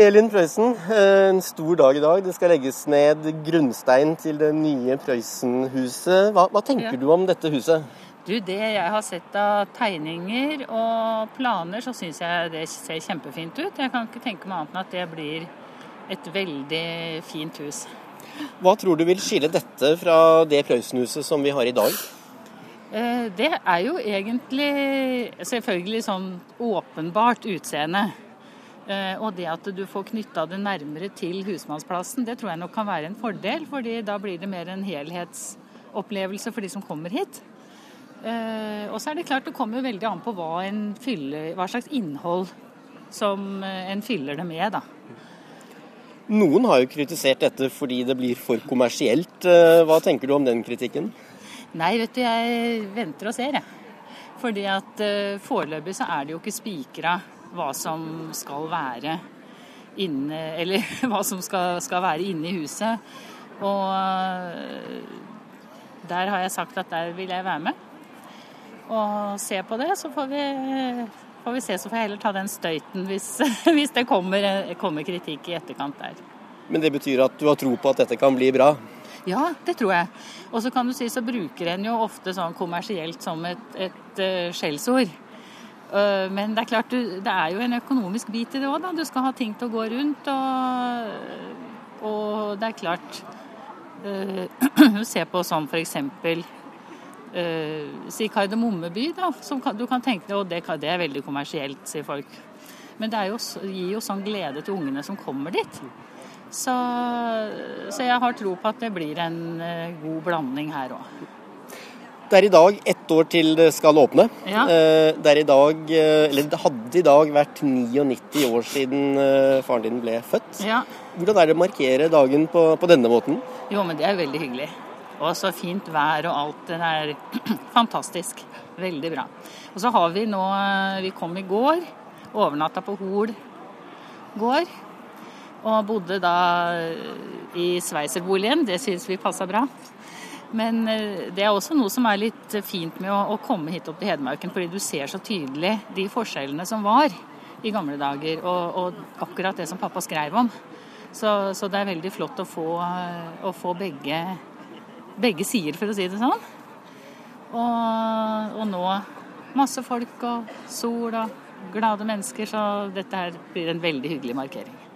Elin Prøysen, en stor dag i dag. Det skal legges ned grunnstein til det nye Prøysenhuset. Hva, hva tenker ja. du om dette huset? Du, Det jeg har sett av tegninger og planer, så syns jeg det ser kjempefint ut. Jeg kan ikke tenke meg annet enn at det blir et veldig fint hus. Hva tror du vil skille dette fra det Prøysenhuset som vi har i dag? Eh, det er jo egentlig selvfølgelig sånn åpenbart utseende. Eh, og det at du får knytta det nærmere til husmannsplassen, det tror jeg nok kan være en fordel. fordi da blir det mer en helhetsopplevelse for de som kommer hit. Eh, og så er det klart det kommer veldig an på hva, fyller, hva slags innhold som eh, en fyller det med, da. Noen har jo kritisert dette fordi det blir for kommersielt. Hva tenker du om den kritikken? Nei, vet du, jeg venter og ser, jeg. Fordi at foreløpig så er det jo ikke spikra hva som skal være inne Eller hva som skal, skal være inne i huset. Og eh, der har jeg sagt at der vil jeg være med. Og se på det, så får vi, får vi se. Så får jeg heller ta den støyten hvis, hvis det kommer, kommer kritikk i etterkant der. Men det betyr at du har tro på at dette kan bli bra? Ja, det tror jeg. Og så kan du si så bruker en jo ofte sånn kommersielt som et, et uh, skjellsord. Øh, men det er klart, det er jo en økonomisk bit i det òg. Du skal ha ting til å gå rundt. Og, og det er klart Du ser på sånn f.eks. Uh, si Kardemommeby, da. Som du kan tenke deg, og det, det, er veldig kommersielt, sier folk. Men det jo, gir jo sånn glede til ungene som kommer dit. Så, så jeg har tro på at det blir en god blanding her òg. Det er i dag ett år til det skal åpne. Ja. Eh, det er i dag, eh, eller det hadde i dag vært 99 år siden eh, faren din ble født. Ja. Hvordan er det å markere dagen på, på denne måten? Jo, men det er veldig hyggelig. Og så fint vær og alt. Det er fantastisk. Veldig bra. Og så har vi nå Vi kom i går. Overnatta på Hol gård. Og bodde da i sveiserboligen. Det syns vi passa bra. Men eh, det er også noe som er litt fint med å, komme hit opp til Hedmarken, fordi du ser så tydelig de forskjellene som var i gamle dager, og, og akkurat det som pappa skrev om. Så, så det er veldig flott å få, eh, å få begge, begge, sider, for å si det sånn. Og, og nå masse folk og sol og glade mennesker, så dette her blir en veldig hyggelig markering.